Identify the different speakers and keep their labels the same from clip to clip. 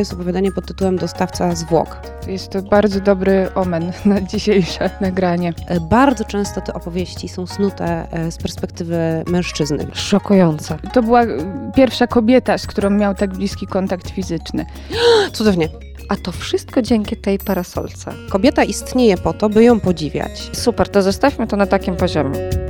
Speaker 1: Jest opowiadanie pod tytułem Dostawca zwłok.
Speaker 2: Jest to bardzo dobry omen na dzisiejsze nagranie.
Speaker 1: E, Bardzo często te opowieści są snute e, z perspektywy mężczyzny.
Speaker 3: Szokujące.
Speaker 2: To była e, pierwsza kobieta, z którą miał tak bliski kontakt fizyczny.
Speaker 1: Cudownie.
Speaker 3: A to wszystko dzięki tej parasolce.
Speaker 1: Kobieta istnieje po to, by ją podziwiać.
Speaker 3: Super, to zostawmy to na takim poziomie.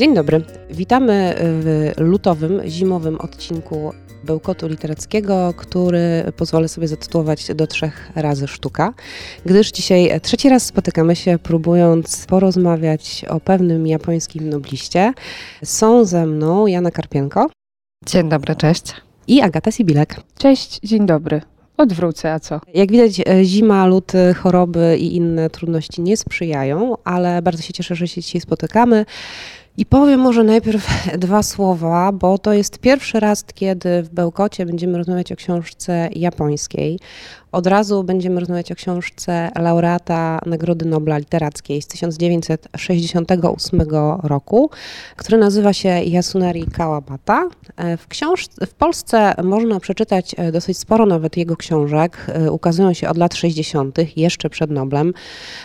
Speaker 1: Dzień dobry. Witamy w lutowym, zimowym odcinku Bełkotu Literackiego, który pozwolę sobie zatytułować do trzech razy sztuka, gdyż dzisiaj trzeci raz spotykamy się, próbując porozmawiać o pewnym japońskim nobliście. Są ze mną Jana Karpienko
Speaker 3: Dzień dobry, cześć.
Speaker 1: i Agata Sibilek.
Speaker 2: Cześć, dzień dobry. Odwrócę, a co?
Speaker 1: Jak widać, zima, luty, choroby i inne trudności nie sprzyjają, ale bardzo się cieszę, że się dzisiaj spotykamy. I powiem może najpierw dwa słowa, bo to jest pierwszy raz, kiedy w Bełkocie będziemy rozmawiać o książce japońskiej. Od razu będziemy rozmawiać o książce laureata Nagrody Nobla Literackiej z 1968 roku, która nazywa się Yasunari Kawabata. W, książ- w Polsce można przeczytać e, dosyć sporo nawet jego książek. E, Ukazują się od lat 60., jeszcze przed Noblem,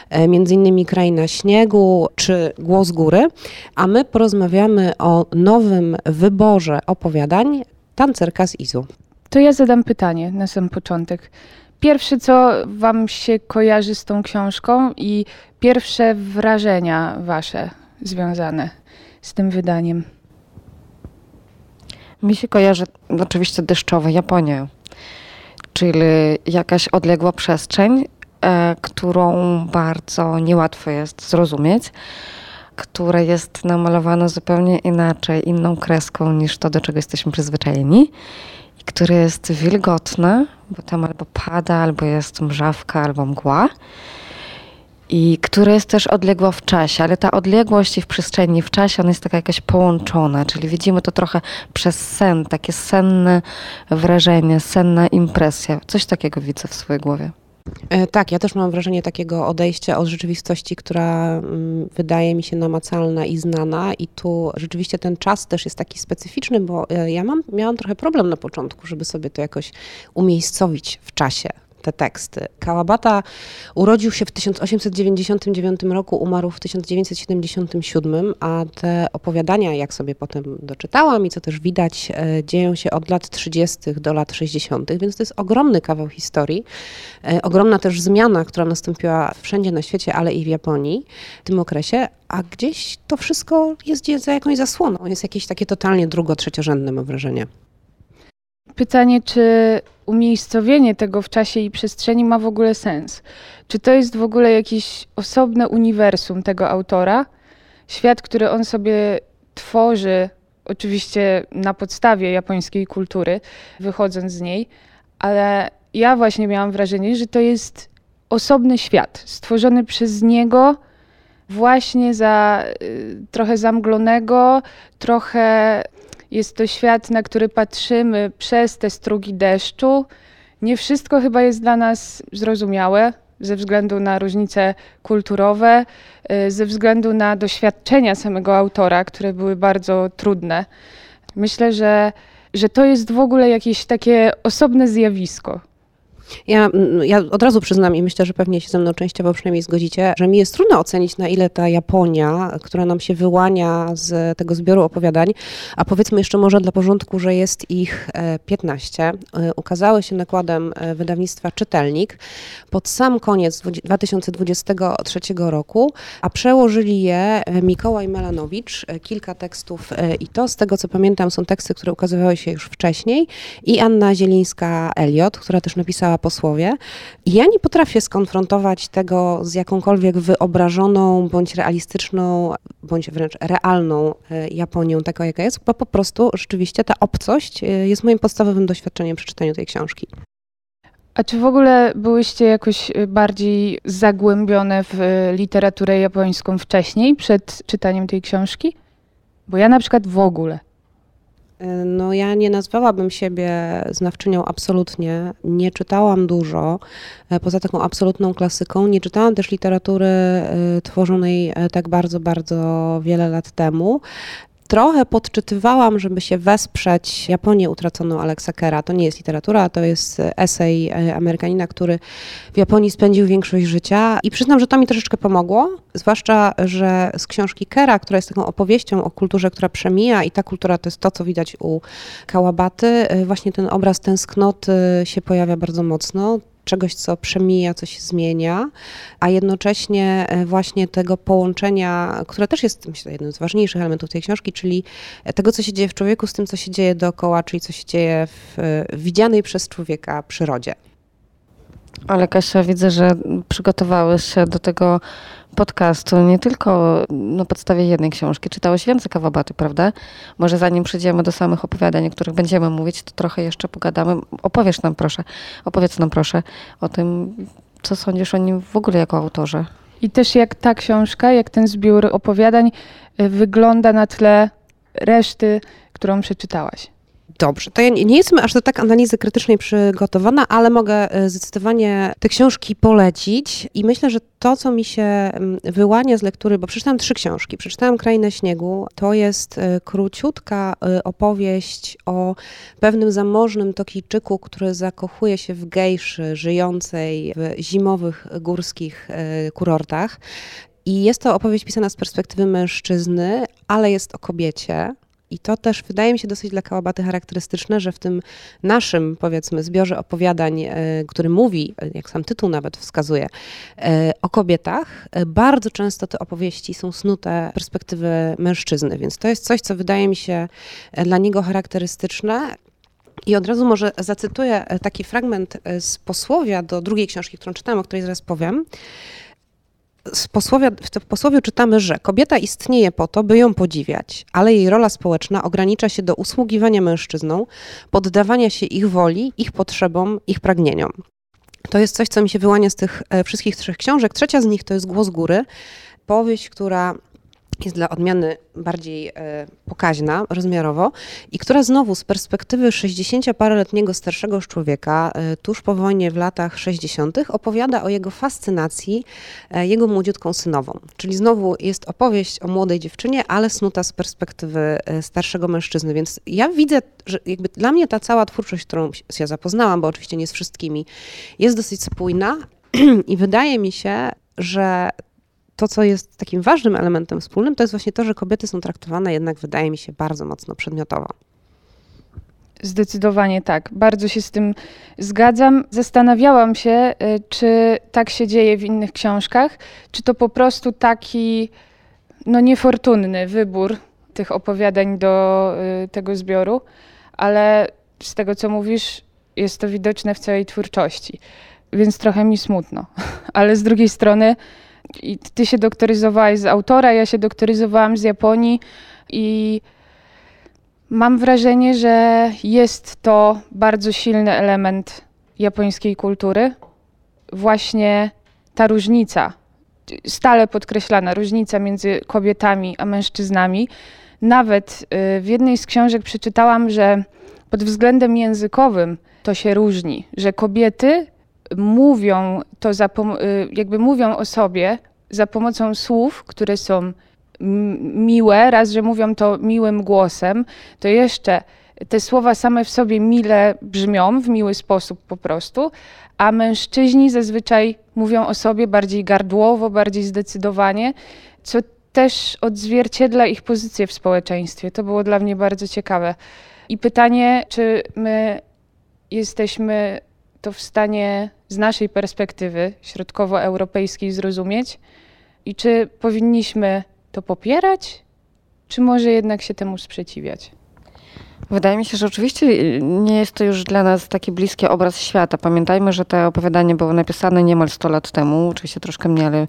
Speaker 1: e, między innymi Kraina Śniegu czy Głos Góry, a my porozmawiamy o nowym wyborze opowiadań Tancerka z Izu.
Speaker 2: To ja zadam pytanie na sam początek. Pierwsze, co Wam się kojarzy z tą książką i pierwsze wrażenia Wasze związane z tym wydaniem.
Speaker 3: Mi się kojarzy oczywiście deszczowe Japonia, czyli jakaś odległa przestrzeń, e, którą bardzo niełatwo jest zrozumieć, która jest namalowana zupełnie inaczej, inną kreską niż to, do czego jesteśmy przyzwyczajeni i która jest wilgotna, bo tam albo pada, albo jest mrzawka, albo mgła. I która jest też odległa w czasie, ale ta odległość i w przestrzeni, w czasie, ona jest taka jakaś połączona, czyli widzimy to trochę przez sen, takie senne wrażenie, senna impresja. Coś takiego widzę w swojej głowie.
Speaker 1: E, Tak, ja też mam wrażenie takiego odejścia od rzeczywistości, która mm, wydaje mi się namacalna i znana i tu rzeczywiście ten czas też jest taki specyficzny, bo e, ja mam, miałam trochę problem na początku, żeby sobie to jakoś umiejscowić w czasie. Te teksty. Kawabata urodził się w 1899 roku, umarł w 1977, a te opowiadania, jak sobie potem doczytałam i co też widać, e, dzieją się od lat 30. do lat 60., więc to jest ogromny kawał historii. E, Ogromna też zmiana, która nastąpiła wszędzie na świecie, ale i w Japonii w tym okresie, a gdzieś to wszystko jest za jakąś zasłoną. Jest jakieś takie totalnie drugo-trzeciorzędne, mam wrażenie.
Speaker 2: Pytanie, czy umiejscowienie tego w czasie i przestrzeni ma w ogóle sens? Czy to jest w ogóle jakieś osobne uniwersum tego autora? Świat, który on sobie tworzy, oczywiście na podstawie japońskiej kultury, wychodząc z niej, ale ja właśnie miałam wrażenie, że to jest osobny świat, stworzony przez niego właśnie za y, trochę zamglonego, trochę jest to świat, na który patrzymy przez te strugi deszczu. Nie wszystko chyba jest dla nas zrozumiałe ze względu na różnice kulturowe, y, ze względu na doświadczenia samego autora, które były bardzo trudne. Myślę, że, że to jest w ogóle jakieś takie osobne zjawisko.
Speaker 1: Ja, mm, ja od razu przyznam i myślę, że pewnie się ze mną częściowo przynajmniej zgodzicie, że mi jest trudno ocenić, na ile ta Japonia, która nam się wyłania z tego zbioru opowiadań, a powiedzmy jeszcze może dla porządku, że jest ich e, 15, e, ukazały się nakładem e, wydawnictwa Czytelnik pod sam koniec dwudzi- 2023 roku, a przełożyli je e, Mikołaj Melanowicz, e, kilka tekstów e, i to z tego co pamiętam są teksty, które ukazywały się już wcześniej i Anna Zielińska-Eliot, która też napisała posłowie. I ja nie potrafię skonfrontować tego z jakąkolwiek wyobrażoną, bądź realistyczną, bądź wręcz realną e, Japonią, taką jaka jest, bo po prostu rzeczywiście ta obcość e, jest moim podstawowym doświadczeniem przy czytaniu tej książki.
Speaker 2: A czy w ogóle byłyście jakoś y, bardziej zagłębione w literaturę japońską wcześniej, przed czytaniem tej książki? Bo ja na przykład w ogóle.
Speaker 1: No, ja nie nazwałabym siebie znawczynią absolutnie. Nie czytałam dużo, e, poza taką absolutną klasyką. Nie czytałam też literatury e, tworzonej e, tak bardzo, bardzo wiele lat temu trochę podczytywałam, żeby się wesprzeć Japonię utraconą Alexa Kera. To nie jest literatura, to jest esej Amerykanina, który w Japonii spędził większość życia i przyznam, że to mi troszeczkę pomogło, zwłaszcza, że z książki Kera, która jest taką opowieścią o kulturze, która przemija i ta kultura to jest to, co widać u Kałabaty, właśnie ten obraz tęsknoty się pojawia bardzo mocno czegoś, co przemija, co się zmienia, a jednocześnie e, właśnie tego połączenia, które też jest myślę jednym z ważniejszych elementów tej książki, czyli tego, co się dzieje w człowieku z tym, co się dzieje dookoła, czyli co się dzieje w, w widzianej przez człowieka przyrodzie.
Speaker 3: Ale Kasia, widzę, że przygotowałeś się do tego podcastu nie tylko na podstawie jednej książki. Czytałeś więcej kawabaty, prawda? Może zanim przejdziemy do samych opowiadań, o których będziemy mówić, to trochę jeszcze pogadamy. Opowiesz nam proszę, opowiedz nam proszę o tym, co sądzisz o nim w ogóle jako autorze.
Speaker 2: I też jak ta książka, jak ten zbiór opowiadań y, wygląda na tle reszty, którą przeczytałaś.
Speaker 1: Dobrze, to ja nie jestem aż do tak analizy krytycznej przygotowana, ale mogę e, zdecydowanie te książki polecić i myślę, że to, co mi się mm, wyłania z lektury, bo przeczytałam trzy książki. Przeczytałam Krainę Śniegu, to jest e, króciutka e, opowieść o pewnym zamożnym Tokijczyku, który zakochuje się w gejszy żyjącej w zimowych górskich kurortach. I jest to opowieść pisana z perspektywy mężczyzny, ale jest o kobiecie. I to też wydaje mi się dosyć dla Kałabaty charakterystyczne, że w tym naszym, powiedzmy, zbiorze opowiadań, e, który mówi, e, jak sam tytuł nawet wskazuje, e, o kobietach, bardzo często te opowieści są snute perspektywy mężczyzny, więc to jest coś, co wydaje mi się dla niego charakterystyczne. I od razu może zacytuję taki fragment z posłowia do drugiej książki, którą czytałam, o której zaraz powiem w posłowie, czytamy, że kobieta istnieje po to, by ją podziwiać, ale jej rola społeczna ogranicza się do usługiwania mężczyznom, poddawania się ich woli, ich potrzebom, ich pragnieniom. To jest coś, co mi się wyłania z tych e, wszystkich trzech książek. Trzecia z nich to jest Głos Góry, powieść, która jest dla odmiany bardziej e, pokaźna rozmiarowo i która znowu z perspektywy 60-paroletniego starszego człowieka e, tuż po wojnie w latach 60. opowiada o jego fascynacji e, jego młodziutką synową. Czyli znowu jest opowieść o młodej dziewczynie, ale snuta z perspektywy starszego mężczyzny. Więc ja widzę, że jakby dla mnie ta cała twórczość, którą się zapoznałam, bo oczywiście nie z wszystkimi, jest dosyć spójna i wydaje mi się, że to, co jest takim ważnym elementem wspólnym, to jest właśnie to, że kobiety są traktowane jednak, wydaje mi się, bardzo mocno przedmiotowo.
Speaker 2: Zdecydowanie tak. Bardzo się z tym zgadzam. Zastanawiałam się, y, czy tak się dzieje w innych książkach, czy to po prostu taki no, niefortunny wybór tych opowiadań do y, tego zbioru, ale z tego, co mówisz, jest to widoczne w całej twórczości. Więc trochę mi smutno. Ale z drugiej strony, i ty się doktoryzowałaś z autora, ja się doktoryzowałam z Japonii i mam wrażenie, że jest to bardzo silny element japońskiej kultury. Właśnie ta różnica, stale podkreślana różnica między kobietami a mężczyznami. Nawet y, w jednej z książek przeczytałam, że pod względem językowym to się różni, że kobiety mówią to za, y, jakby mówią o sobie za pomocą słów, które są miłe, raz, że mówią to miłym głosem, to jeszcze te słowa same w sobie mile brzmią, w miły sposób po prostu, a mężczyźni zazwyczaj mówią o sobie bardziej gardłowo, bardziej zdecydowanie, co też odzwierciedla ich pozycję w społeczeństwie. To było dla mnie bardzo ciekawe. I pytanie, czy my jesteśmy to w stanie z naszej perspektywy środkowoeuropejskiej zrozumieć i czy powinniśmy to popierać, czy może jednak się temu sprzeciwiać?
Speaker 3: Wydaje mi się, że oczywiście nie jest to już dla nas taki bliski obraz świata. Pamiętajmy, że te opowiadanie było napisane niemal 100 lat temu, oczywiście troszkę mniej, ale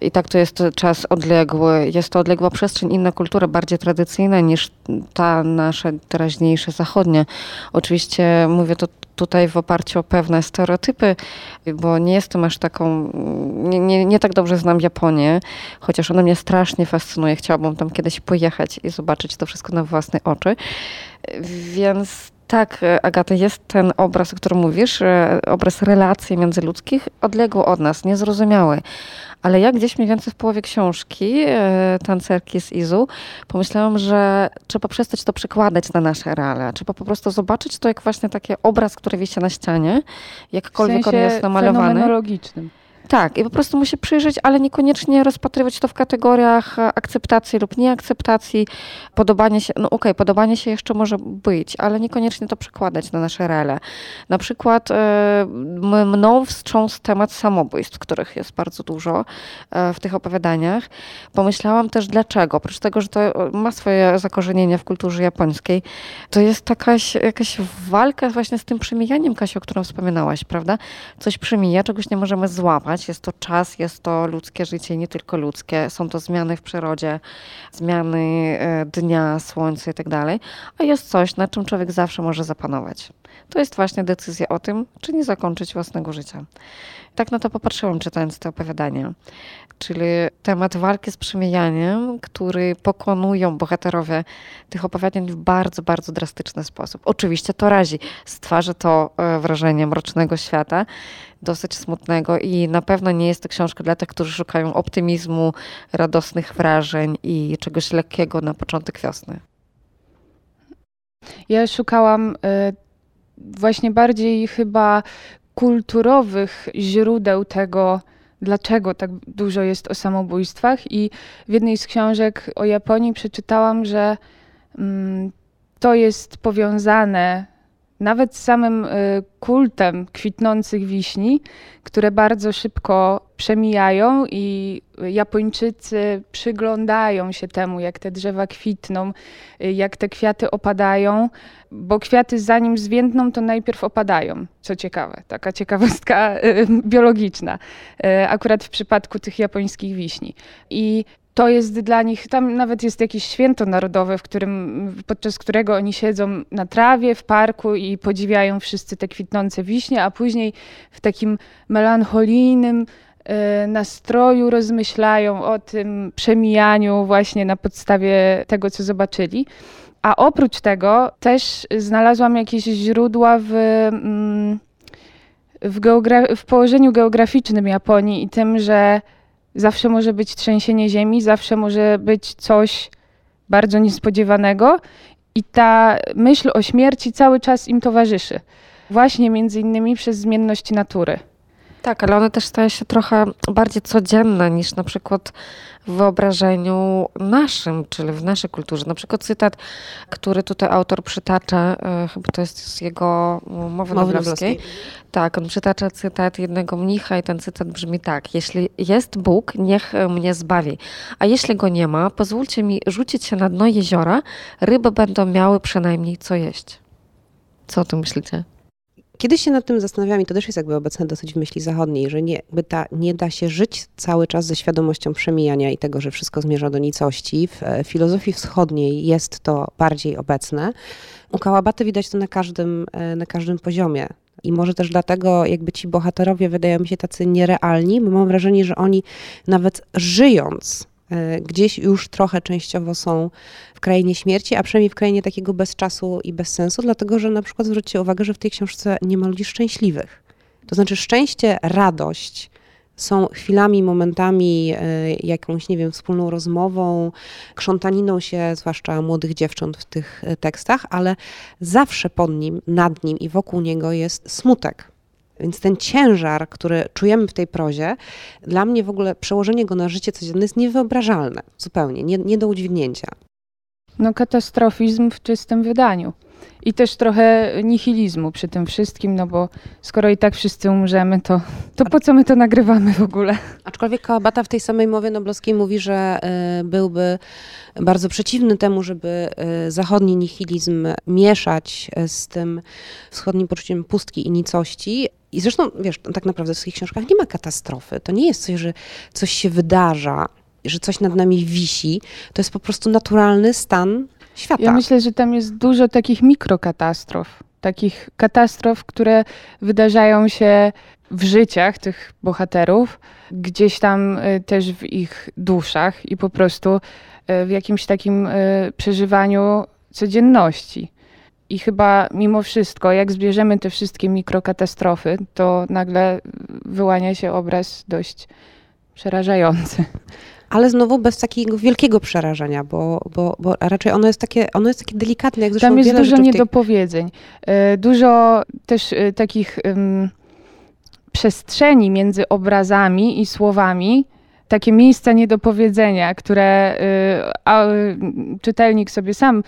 Speaker 3: i tak to jest czas odległy. Jest to odległa przestrzeń, inna kultura, bardziej tradycyjna niż ta nasza teraźniejsza zachodnia. Oczywiście mówię to tutaj w oparciu o pewne stereotypy, bo nie jestem aż taką, nie, nie, nie tak dobrze znam Japonię, chociaż ona mnie strasznie fascynuje. Chciałabym tam kiedyś pojechać i zobaczyć to wszystko na własne oczy. Więc tak, Agata, jest ten obraz, o którym mówisz, e, obraz relacji międzyludzkich, odległy od nas, niezrozumiały. Ale ja gdzieś mniej więcej w połowie książki e, tancerki z Izu pomyślałam, że trzeba przestać to przekładać na nasze realia. Trzeba po prostu zobaczyć to jak właśnie taki obraz, który wisi na ścianie, jakkolwiek
Speaker 2: w sensie
Speaker 3: on jest namalowany.
Speaker 2: fenomenologicznym.
Speaker 3: Tak, i po prostu musi przyjrzeć, ale niekoniecznie rozpatrywać to w kategoriach akceptacji lub nieakceptacji, podobanie się, no okej, okay, podobanie się jeszcze może być, ale niekoniecznie to przekładać na nasze rele. Na przykład e, mną wstrząsł temat samobójstw, których jest bardzo dużo e, w tych opowiadaniach. Pomyślałam też dlaczego, oprócz tego, że to ma swoje zakorzenienia w kulturze japońskiej, to jest jakaś, jakaś walka właśnie z tym przemijaniem, Kasia, o którym wspominałaś, prawda? Coś przemija, czegoś nie możemy złapać, jest to czas, jest to ludzkie życie, nie tylko ludzkie. Są to zmiany w przyrodzie, zmiany e, dnia, słońca i tak dalej. A jest coś, na czym człowiek zawsze może zapanować. To jest właśnie decyzja o tym, czy nie zakończyć własnego życia. Tak na to popatrzyłam, czytając te opowiadania. Czyli temat walki z przemijaniem, który pokonują bohaterowie tych opowiadań w bardzo, bardzo drastyczny sposób. Oczywiście to razi, stwarza to e, wrażenie mrocznego świata, dosyć smutnego i na pewno nie jest to książka dla tych, którzy szukają optymizmu, radosnych wrażeń i czegoś lekkiego na początek wiosny.
Speaker 2: Ja szukałam y, właśnie bardziej chyba kulturowych źródeł tego, dlaczego tak dużo jest o samobójstwach. I w jednej z książek o Japonii przeczytałam, że mm, to jest powiązane nawet samym y, kultem kwitnących wiśni, które bardzo szybko przemijają i Japończycy przyglądają się temu, jak te drzewa kwitną, y, jak te kwiaty opadają, bo kwiaty zanim zwiędną, to najpierw opadają. Co ciekawe, taka ciekawostka y, biologiczna, akurat w przypadku tych japońskich wiśni. I to jest dla nich, tam nawet jest jakieś święto narodowe, w którym, podczas którego oni siedzą na trawie w parku i podziwiają wszyscy te kwitnące wiśnie, a później w takim melancholijnym e, nastroju rozmyślają o tym przemijaniu właśnie na podstawie tego, co zobaczyli. A oprócz tego też znalazłam jakieś źródła w, mm, w, w położeniu geograficznym Japonii i tym, że Zawsze może być trzęsienie ziemi, zawsze może być coś bardzo niespodziewanego i ta myśl o śmierci cały czas im towarzyszy. Właśnie między innymi przez zmienność natury.
Speaker 3: Tak, ale one też stają się trochę bardziej codzienne niż na przykład w wyobrażeniu naszym, czyli w naszej kulturze. Na przykład cytat, który tutaj autor przytacza, e, chyba to jest z jego mowy, mowy noblowskiej. Tak, on przytacza cytat jednego mnicha i ten cytat brzmi tak. Jeśli jest Bóg, niech mnie zbawi. A jeśli go nie ma, pozwólcie mi rzucić się na dno jeziora, ryby będą miały przynajmniej co jeść. Co o tym myślicie?
Speaker 1: Kiedy się nad tym zastanawiam, i to też jest jakby obecne dosyć w myśli zachodniej, że nie, ta, nie da się żyć cały czas ze świadomością przemijania i tego, że wszystko zmierza do nicości. W e, filozofii wschodniej jest to bardziej obecne. U Kałabaty widać to na każdym, e, na każdym poziomie. I może też dlatego jakby ci bohaterowie wydają mi się tacy nierealni, bo mam wrażenie, że oni nawet żyjąc gdzieś już trochę częściowo są w krainie śmierci, a przynajmniej w krainie takiego bez czasu i bez sensu, dlatego że na przykład zwróćcie uwagę, że w tej książce nie ma ludzi szczęśliwych. To znaczy szczęście, radość są chwilami, momentami, e, jakąś, nie wiem, wspólną rozmową, krzątaniną się, zwłaszcza młodych dziewcząt w tych e, tekstach, ale zawsze pod nim, nad nim i wokół niego jest smutek więc ten ciężar, który czujemy w tej prozie, dla mnie w ogóle przełożenie go na życie codzienne jest niewyobrażalne, zupełnie, nie, nie do udźwignięcia.
Speaker 2: No katastrofizm w czystym wydaniu. I też trochę nihilizmu przy tym wszystkim, no bo skoro i tak wszyscy umrzemy, to, to po co my to nagrywamy w ogóle?
Speaker 1: Aczkolwiek Kałabata w tej samej mowie noblowskiej mówi, że y, byłby bardzo przeciwny temu, żeby y, zachodni nihilizm mieszać z tym wschodnim poczuciem pustki i nicości, i zresztą, wiesz, tak naprawdę w swoich książkach nie ma katastrofy. To nie jest coś, że coś się wydarza, że coś nad nami wisi. To jest po prostu naturalny stan świata.
Speaker 2: Ja myślę, że tam jest dużo takich mikrokatastrof. takich katastrof, które wydarzają się w życiach tych bohaterów, gdzieś tam y, też w ich duszach i po prostu y, w jakimś takim y, przeżywaniu codzienności. I chyba mimo wszystko, jak zbierzemy te wszystkie mikrokatastrofy, to nagle wyłania się obraz dość przerażający.
Speaker 1: Ale znowu bez takiego wielkiego przerażenia, bo, bo, bo raczej ono jest takie, ono jest takie delikatne, jak
Speaker 2: Tam jest dużo
Speaker 1: tej-
Speaker 2: niedopowiedzeń. E, Dużo też e, takich em, przestrzeni między obrazami i słowami, takie miejsca niedopowiedzenia, które e, a, czytelnik sobie sam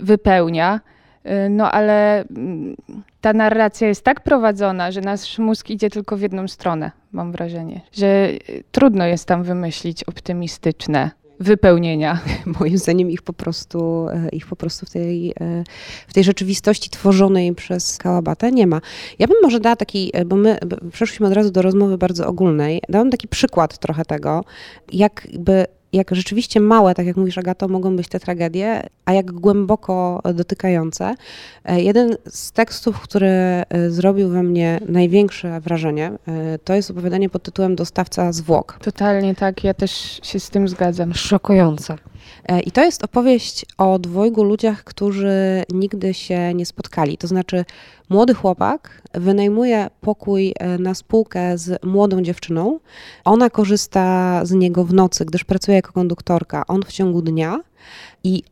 Speaker 2: wypełnia. E, No ale mm, ta narracja jest tak prowadzona, że nasz mózg idzie tylko w jedną stronę, mam wrażenie. Że e, trudno jest tam wymyślić optymistyczne wypełnienia.
Speaker 1: moim zdaniem ich po prostu, e, ich po prostu w tej, e, w tej rzeczywistości tworzonej przez Kałabatę nie ma. Ja bym może dała taki, e, bo my przeszliśmy od razu do rozmowy bardzo ogólnej, dałam taki przykład trochę tego, jakby jak rzeczywiście małe, tak jak mówisz Agato, mogą być te tragedie, a jak głęboko dotykające. E, Jeden z tekstów, który e, zrobił we mnie największe wrażenie, e, to jest opowiadanie pod tytułem Dostawca zwłok.
Speaker 2: Totalnie tak, ja też się z tym zgadzam.
Speaker 3: Szokujące.
Speaker 1: I to jest opowieść o dwojgu ludziach, którzy nigdy się nie spotkali. To znaczy, młody chłopak wynajmuje pokój e, na spółkę z młodą dziewczyną. Ona korzysta z niego w nocy, gdyż pracuje jako konduktorka, on w ciągu dnia. I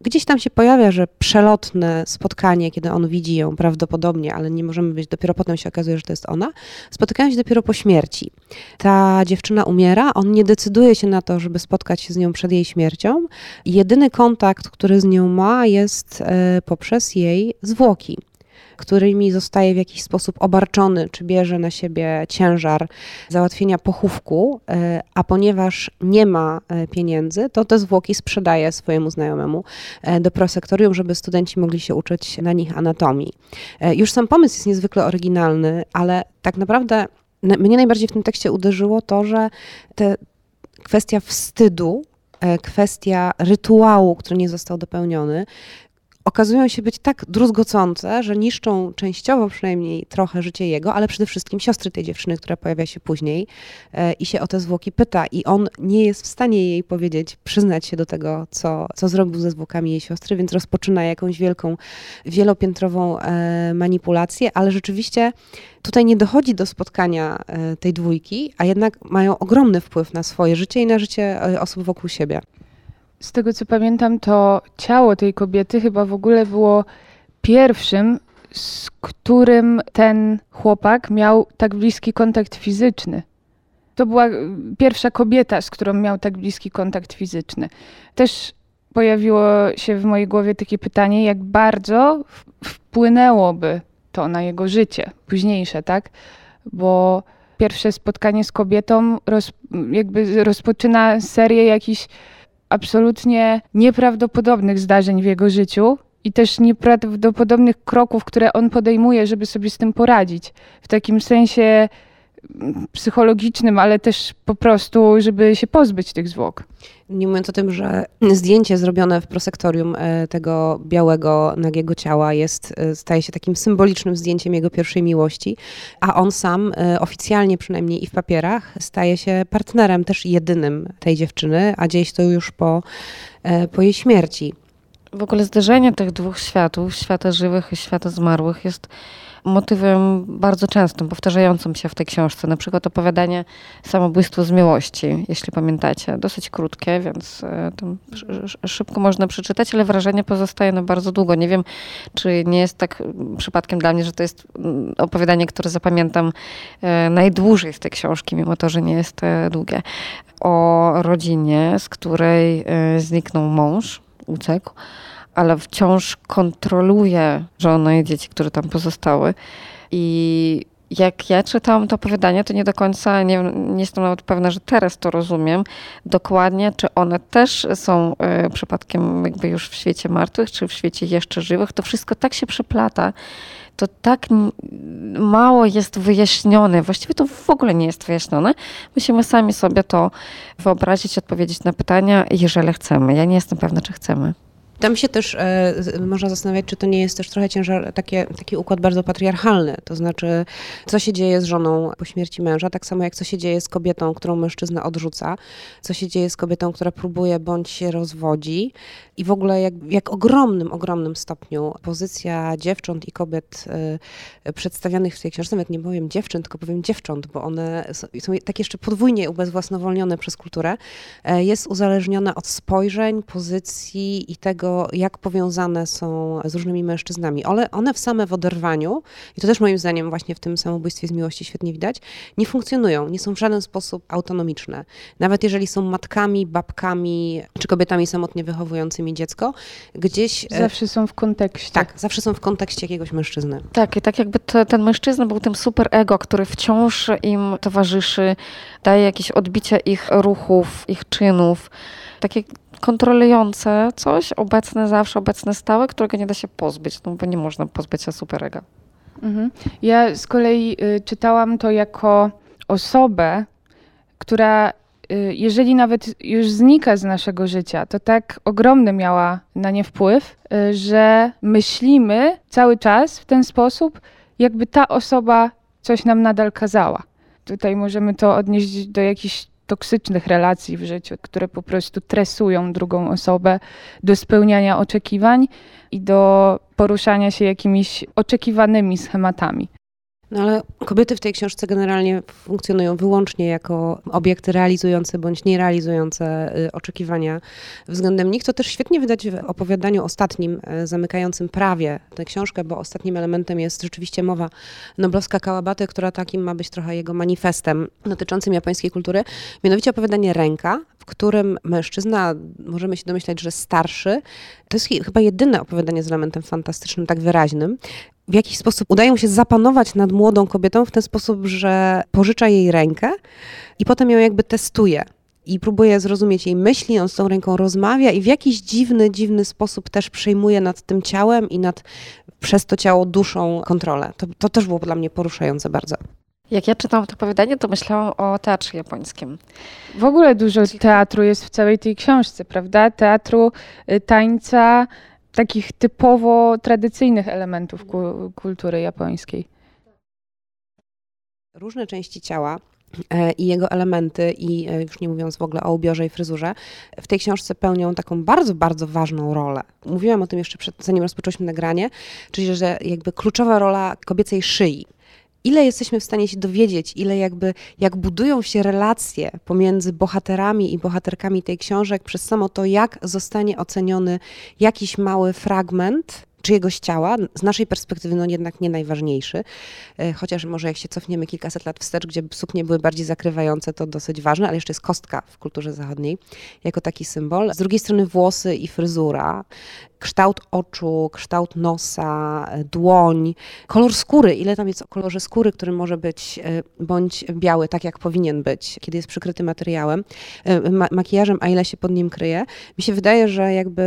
Speaker 1: gdzieś tam się pojawia, że przelotne spotkanie, kiedy on widzi ją prawdopodobnie, ale nie możemy być, dopiero potem się okazuje, że to jest ona, spotykają się dopiero po śmierci. Ta dziewczyna umiera, on nie decyduje się na to, żeby spotkać się z nią przed jej śmiercią. Jedyny kontakt, który z nią ma, jest e, poprzez jej zwłoki, którymi zostaje w jakiś sposób obarczony, czy bierze na siebie ciężar załatwienia pochówku, e, a ponieważ nie ma e, pieniędzy, to te zwłoki sprzedaje swojemu znajomemu e, do prosektorium, żeby studenci mogli się uczyć na nich anatomii. Już sam pomysł jest niezwykle oryginalny, ale tak naprawdę na- mnie najbardziej w tym tekście uderzyło to, że te kwestia wstydu, kwestia rytuału, który nie został dopełniony, okazują się być tak druzgocące, że niszczą częściowo przynajmniej trochę życie jego, ale przede wszystkim siostry tej dziewczyny, która pojawia się później e, i się o te zwłoki pyta. I on nie jest w stanie jej powiedzieć, przyznać się do tego, co, co zrobił ze zwłokami jej siostry, więc rozpoczyna jakąś wielką, wielopiętrową e, manipulację, ale rzeczywiście tutaj nie dochodzi do spotkania e, tej dwójki, a jednak mają ogromny wpływ na swoje życie i na życie osób wokół siebie.
Speaker 2: Z tego co pamiętam, to ciało tej kobiety chyba w ogóle było pierwszym, z którym ten chłopak miał tak bliski kontakt fizyczny. To była y, pierwsza kobieta, z którą miał tak bliski kontakt fizyczny. Też pojawiło się w mojej głowie takie pytanie, jak bardzo wpłynęłoby to na jego życie późniejsze, tak? Bo pierwsze spotkanie z kobietą roz, jakby rozpoczyna serię jakichś absolutnie nieprawdopodobnych zdarzeń w jego życiu i też nieprawdopodobnych kroków, które on podejmuje, żeby sobie z tym poradzić. W takim sensie psychologicznym, ale też po prostu, żeby się pozbyć tych zwłok.
Speaker 1: Nie mówiąc o tym, że zdjęcie zrobione w prosektorium e, tego białego, nagiego ciała jest, e, staje się takim symbolicznym zdjęciem jego pierwszej miłości, a on sam e, oficjalnie przynajmniej i w papierach staje się partnerem też jedynym tej dziewczyny, a dzieje się to już po, po jej śmierci.
Speaker 3: W ogóle zderzenie tych dwóch światów, świata żywych i świata zmarłych, jest motywem bardzo częstym, powtarzającym się w tej książce. Na przykład opowiadanie Samobójstwo z miłości, jeśli pamiętacie. Dosyć krótkie, więc e, szybko można przeczytać, ale wrażenie pozostaje na bardzo długo. Nie wiem, czy nie jest tak przypadkiem dla mnie, że to jest opowiadanie, które zapamiętam e, najdłużej z tej książki, mimo to, że nie jest e, długie. O rodzinie, z której zniknął mąż, uciekł ale wciąż kontroluje żonę i dzieci, które tam pozostały. I jak ja czytałam to opowiadanie, to nie do końca, nie, nie jestem nawet pewna, że teraz to rozumiem dokładnie, czy one też są e, przypadkiem jakby już w świecie martwych, czy w świecie jeszcze żywych. To wszystko tak się przeplata, to tak mało jest wyjaśnione, właściwie to w ogóle nie jest wyjaśnione. Musimy sami sobie to wyobrazić, odpowiedzieć na pytania, jeżeli chcemy. Ja nie jestem pewna, czy chcemy.
Speaker 1: Tam się też e, można zastanawiać, czy to nie jest też trochę ciężar, takie, taki układ bardzo patriarchalny. To znaczy, co się dzieje z żoną po śmierci męża, tak samo jak co się dzieje z kobietą, którą mężczyzna odrzuca, co się dzieje z kobietą, która próbuje bądź się rozwodzi. I w ogóle jak, jak ogromnym, ogromnym stopniu pozycja dziewcząt i kobiet y, przedstawianych w tej książce, nawet nie powiem dziewczyn, tylko powiem dziewcząt, bo one są, są tak jeszcze podwójnie ubezwłasnowolnione przez kulturę, y, jest uzależniona od spojrzeń, pozycji i tego, jak powiązane są z różnymi mężczyznami. One, one w same w oderwaniu, i to też moim zdaniem właśnie w tym samobójstwie z miłości świetnie widać, nie funkcjonują, nie są w żaden sposób autonomiczne. Nawet jeżeli są matkami, babkami czy kobietami samotnie wychowującymi dziecko, gdzieś...
Speaker 2: E, zawsze są w kontekście.
Speaker 1: Tak, zawsze są w kontekście jakiegoś mężczyzny.
Speaker 3: Tak, i tak jakby to, ten mężczyzna był tym super ego, który wciąż im towarzyszy, daje jakieś odbicie ich ruchów, ich czynów, takie kontrolujące coś, obecne zawsze, obecne stałe, którego nie da się pozbyć, no bo nie można pozbyć się superega.
Speaker 2: Mhm. Ja z kolei y, czytałam to jako osobę, która y, jeżeli nawet już znika z naszego życia, to tak ogromny miała na nie wpływ, y, że myślimy cały czas w ten sposób, jakby ta osoba coś nam nadal kazała. Tutaj możemy to odnieść do jakichś toksycznych relacji w życiu, które po prostu tresują drugą osobę do spełniania oczekiwań i do poruszania się jakimiś oczekiwanymi schematami.
Speaker 1: No ale kobiety w tej książce generalnie funkcjonują wyłącznie jako obiekty realizujące bądź nierealizujące y, oczekiwania względem nich. To też świetnie widać w opowiadaniu ostatnim, y, zamykającym prawie tę książkę, bo ostatnim elementem jest rzeczywiście mowa noblowska Kałabaty, która takim ma być trochę jego manifestem dotyczącym japońskiej kultury. Mianowicie opowiadanie Ręka, w którym mężczyzna, możemy się domyślać, że starszy, to jest chyba jedyne opowiadanie z elementem fantastycznym, tak wyraźnym, w jakiś sposób udaje mu się zapanować nad młodą kobietą w ten sposób, że pożycza jej rękę i potem ją jakby testuje i próbuje zrozumieć jej myśli, on z tą ręką rozmawia i w jakiś dziwny, dziwny sposób też przejmuje nad tym ciałem i nad przez to ciało duszą kontrolę. To, to też było dla mnie poruszające bardzo.
Speaker 3: Jak ja czytałam to opowiadanie, to myślałam o teatrze japońskim.
Speaker 2: W ogóle dużo teatru jest w całej tej książce, prawda? Teatru, y, tańca, takich typowo tradycyjnych elementów ku, kultury japońskiej.
Speaker 1: Różne części ciała e, i jego elementy, i e, już nie mówiąc w ogóle o ubiorze i fryzurze, w tej książce pełnią taką bardzo, bardzo ważną rolę. Mówiłam o tym jeszcze przed, zanim rozpoczęliśmy nagranie, czyli że jakby kluczowa rola kobiecej szyi ile jesteśmy w stanie się dowiedzieć, ile jakby, jak budują się relacje pomiędzy bohaterami i bohaterkami tej książek przez samo to, jak zostanie oceniony jakiś mały fragment czyjegoś ciała, z naszej perspektywy no jednak nie najważniejszy, e, chociaż może jak się cofniemy kilkaset lat wstecz, gdzie suknie były bardziej zakrywające, to dosyć ważne, ale jeszcze jest kostka w kulturze zachodniej jako taki symbol. Z drugiej strony włosy i fryzura, kształt oczu, kształt nosa, e, dłoń, kolor skóry, ile tam jest o kolorze skóry, który może być e, bądź biały, tak jak powinien być, kiedy jest przykryty materiałem, makijażem, a ile się pod nim kryje. Mi się wydaje, że jakby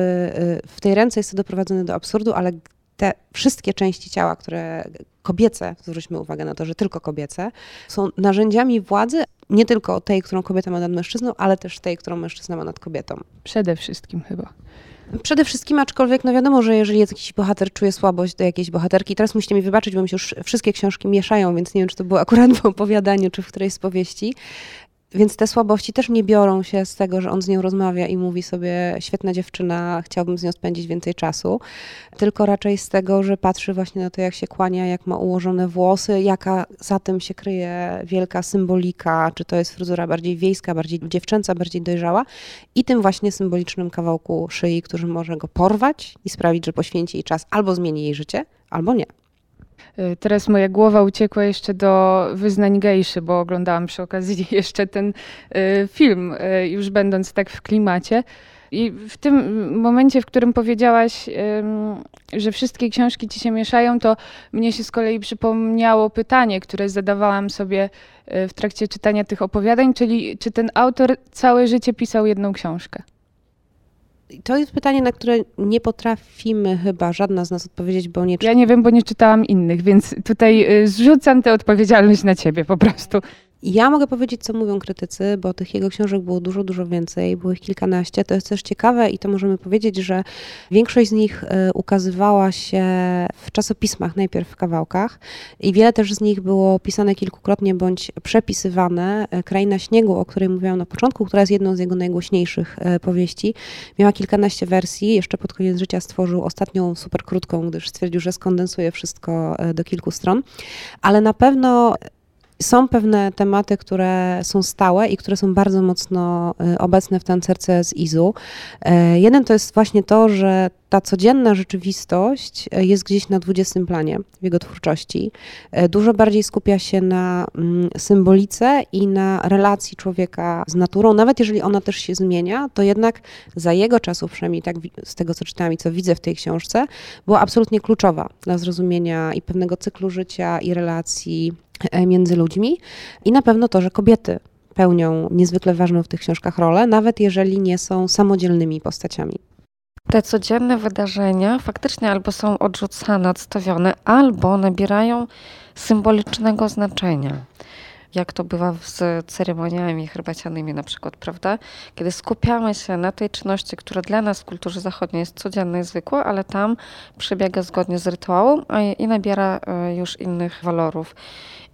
Speaker 1: w tej ręce jest to doprowadzone do absurdu, ale te wszystkie części ciała, które kobiece, zwróćmy uwagę na to, że tylko kobiece, są narzędziami władzy, nie tylko tej, którą kobieta ma nad mężczyzną, ale też tej, którą mężczyzna ma nad kobietą.
Speaker 2: Przede wszystkim chyba.
Speaker 1: Przede wszystkim, aczkolwiek no wiadomo, że jeżeli jakiś bohater czuje słabość do jakiejś bohaterki, teraz musicie mi wybaczyć, bo mi się już wszystkie książki mieszają, więc nie wiem, czy to było akurat w opowiadaniu, czy w którejś z powieści, więc te słabości też nie biorą się z tego, że on z nią rozmawia i mówi sobie, świetna dziewczyna, chciałbym z nią spędzić więcej czasu, tylko raczej z tego, że patrzy właśnie na to, jak się kłania, jak ma ułożone włosy, jaka za tym się kryje wielka symbolika, czy to jest fryzura bardziej wiejska, bardziej dziewczęca, bardziej dojrzała i tym właśnie symbolicznym kawałku szyi, który może go porwać i sprawić, że poświęci jej czas albo zmieni jej życie, albo nie.
Speaker 2: Y, teraz moja głowa uciekła jeszcze do wyznań gejszy, bo oglądałam przy okazji jeszcze ten y, film, y, już będąc tak w klimacie. I w tym momencie, w którym powiedziałaś, że wszystkie książki ci się mieszają, to mnie się z kolei przypomniało pytanie, które zadawałam sobie w trakcie czytania tych opowiadań, czyli czy ten autor całe życie pisał jedną książkę?
Speaker 1: To jest pytanie, na które nie potrafimy chyba żadna z nas odpowiedzieć, bo nie
Speaker 2: Ja nie wiem, bo nie czytałam innych, więc tutaj y, zrzucam tę odpowiedzialność na ciebie po prostu.
Speaker 1: Ja mogę powiedzieć, co mówią krytycy, bo tych jego książek było dużo, dużo więcej, było ich kilkanaście. To jest też ciekawe i to możemy powiedzieć, że większość z nich e, ukazywała się w czasopismach, najpierw w kawałkach i wiele też z nich było pisane kilkukrotnie bądź przepisywane. E, Kraina Śniegu, o której mówiłam na początku, która jest jedną z jego najgłośniejszych e, powieści, miała kilkanaście wersji. Jeszcze pod koniec życia stworzył ostatnią super krótką, gdyż stwierdził, że skondensuje wszystko do kilku stron. Ale na pewno są pewne tematy, które są stałe i które są bardzo mocno y, obecne w tancerce z Izu. E, jeden to jest właśnie to, że ta codzienna rzeczywistość e, jest gdzieś na dwudziestym planie w jego twórczości. Dużo bardziej skupia się na mm, symbolice i na relacji człowieka z naturą. Nawet jeżeli ona też się zmienia, to jednak za jego czasów, przynajmniej tak z tego co czytałam i co widzę w tej książce, była absolutnie kluczowa dla zrozumienia i pewnego cyklu życia i relacji między ludźmi i na pewno to, że kobiety pełnią niezwykle ważną w tych książkach rolę, nawet jeżeli nie są samodzielnymi postaciami.
Speaker 3: Te codzienne wydarzenia faktycznie albo są odrzucane, odstawione, albo nabierają symbolicznego znaczenia jak to bywa z ceremoniami herbacianymi na przykład, prawda? Kiedy skupiamy się na tej czynności, która dla nas w kulturze zachodniej jest codzienna i zwykła, ale tam przebiega zgodnie z rytuałem i nabiera e, już innych walorów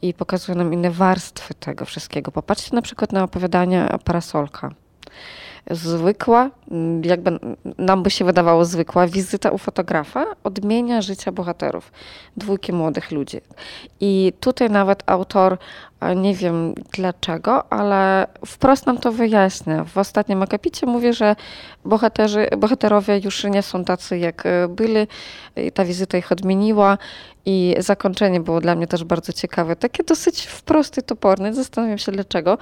Speaker 3: i pokazuje nam inne warstwy tego wszystkiego. Popatrzcie na przykład na opowiadania Parasolka zwykła, jakby nam by się wydawało zwykła, wizyta u fotografa odmienia życia bohaterów, dwójki młodych ludzi. I tutaj nawet autor, nie wiem dlaczego, ale wprost nam to wyjaśnia. W ostatnim akapicie mówi, że bohaterzy, bohaterowie już nie są tacy, jak e, byli. Ta wizyta ich odmieniła i zakończenie było dla mnie też bardzo ciekawe. Takie dosyć wprost i toporne. Zastanawiam się dlaczego.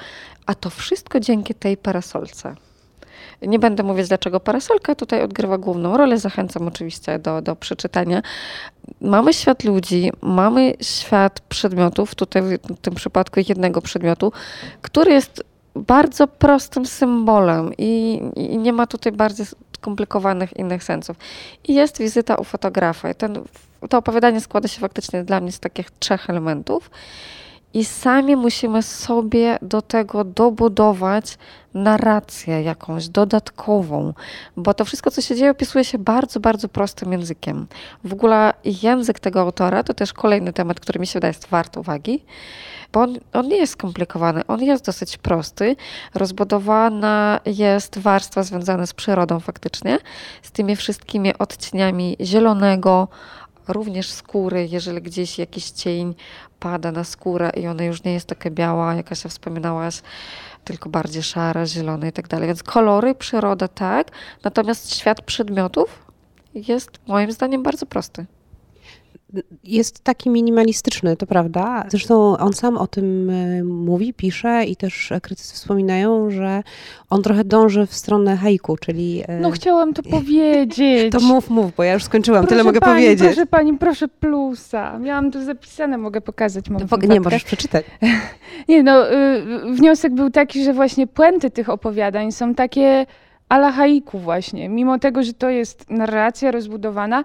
Speaker 3: A to wszystko dzięki tej parasolce. Nie będę mówić, dlaczego parasolka tutaj odgrywa główną rolę. Zachęcam oczywiście do, do przeczytania. Mamy świat ludzi, mamy świat przedmiotów, tutaj w tym przypadku jednego przedmiotu, który jest bardzo prostym symbolem i, i nie ma tutaj bardzo skomplikowanych innych sensów. I jest wizyta u fotografa. Ten, to opowiadanie składa się faktycznie dla mnie z takich trzech elementów i sami musimy sobie do tego dobudować narrację jakąś dodatkową, bo to wszystko, co się dzieje, opisuje się bardzo, bardzo prostym językiem. W ogóle język tego autora to też kolejny temat, który mi się wydaje jest wart uwagi, bo on, on nie jest skomplikowany, on jest dosyć prosty. Rozbudowana jest warstwa związana z przyrodą faktycznie, z tymi wszystkimi odcieniami zielonego, również skóry, jeżeli gdzieś jakiś cień pada na skórę i ona już nie jest taka biała, jaka się wspominałaś, tylko bardziej szara, zielona i tak dalej. Więc kolory, przyroda tak, natomiast świat przedmiotów jest moim zdaniem bardzo prosty
Speaker 1: jest taki minimalistyczny, to prawda. Zresztą on sam o tym e, mówi, pisze i też krytycy wspominają, że on trochę dąży w stronę haiku, czyli...
Speaker 2: E, no chciałam to powiedzieć.
Speaker 1: To mów, mów, bo ja już skończyłam,
Speaker 2: proszę
Speaker 1: tyle mogę
Speaker 2: pani,
Speaker 1: powiedzieć.
Speaker 2: Proszę pani, proszę plusa. Miałam to zapisane, mogę pokazać. Mam
Speaker 1: no, nie, możesz przeczytać.
Speaker 2: nie, no y, wniosek był taki, że właśnie puenty tych opowiadań są takie ala haiku właśnie. Mimo tego, że to jest narracja rozbudowana,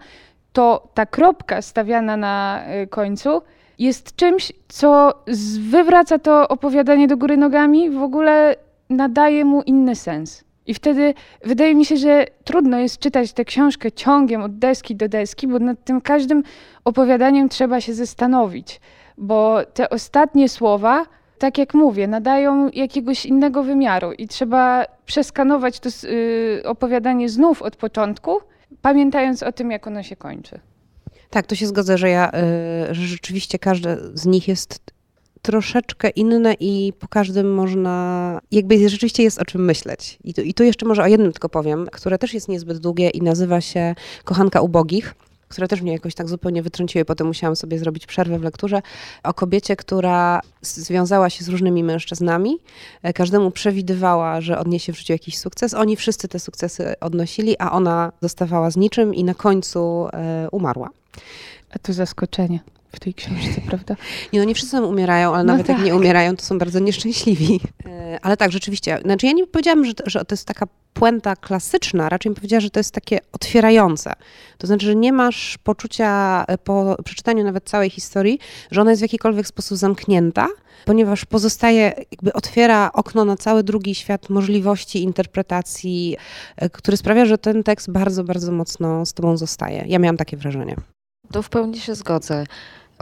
Speaker 2: to ta kropka stawiana na y, końcu jest czymś, co wywraca to opowiadanie do góry nogami, w ogóle nadaje mu inny sens. I wtedy wydaje mi się, że trudno jest czytać tę książkę ciągiem od deski do deski, bo nad tym każdym opowiadaniem trzeba się zastanowić, bo te ostatnie słowa, tak jak mówię, nadają jakiegoś innego wymiaru i trzeba przeskanować to y, opowiadanie znów od początku pamiętając o tym, jak ono się kończy.
Speaker 1: Tak, to się zgodzę, że ja, y, że rzeczywiście każde z nich jest troszeczkę inne i po każdym można, jakby rzeczywiście jest o czym myśleć. I tu, I tu jeszcze może o jednym tylko powiem, które też jest niezbyt długie i nazywa się Kochanka ubogich które też mnie jakoś tak zupełnie wytrąciły. Potem musiałam sobie zrobić przerwę w lekturze o kobiecie, która związała się z różnymi mężczyznami. E, każdemu przewidywała, że odniesie w życiu jakiś sukces. Oni wszyscy te sukcesy odnosili, a ona zostawała z niczym i na końcu e, umarła.
Speaker 2: A tu zaskoczenie. W tej książce, prawda?
Speaker 1: Nie, no nie wszyscy tam umierają, ale
Speaker 2: No
Speaker 1: nawet jak
Speaker 2: tak.
Speaker 1: nie umierają, to są bardzo nieszczęśliwi. E, Ale tak, rzeczywiście. Znaczy ja nie powiedziałam, że to, że to jest taka puenta klasyczna, raczej bym powiedziała, że to jest takie otwierające. To znaczy, że nie masz poczucia e, po przeczytaniu nawet całej historii, że ona jest w jakikolwiek sposób zamknięta, ponieważ pozostaje, jakby otwiera okno na cały drugi świat możliwości interpretacji, e, który sprawia, że ten tekst bardzo, bardzo mocno z tobą zostaje. Ja miałam takie wrażenie.
Speaker 3: To w pełni się zgodzę.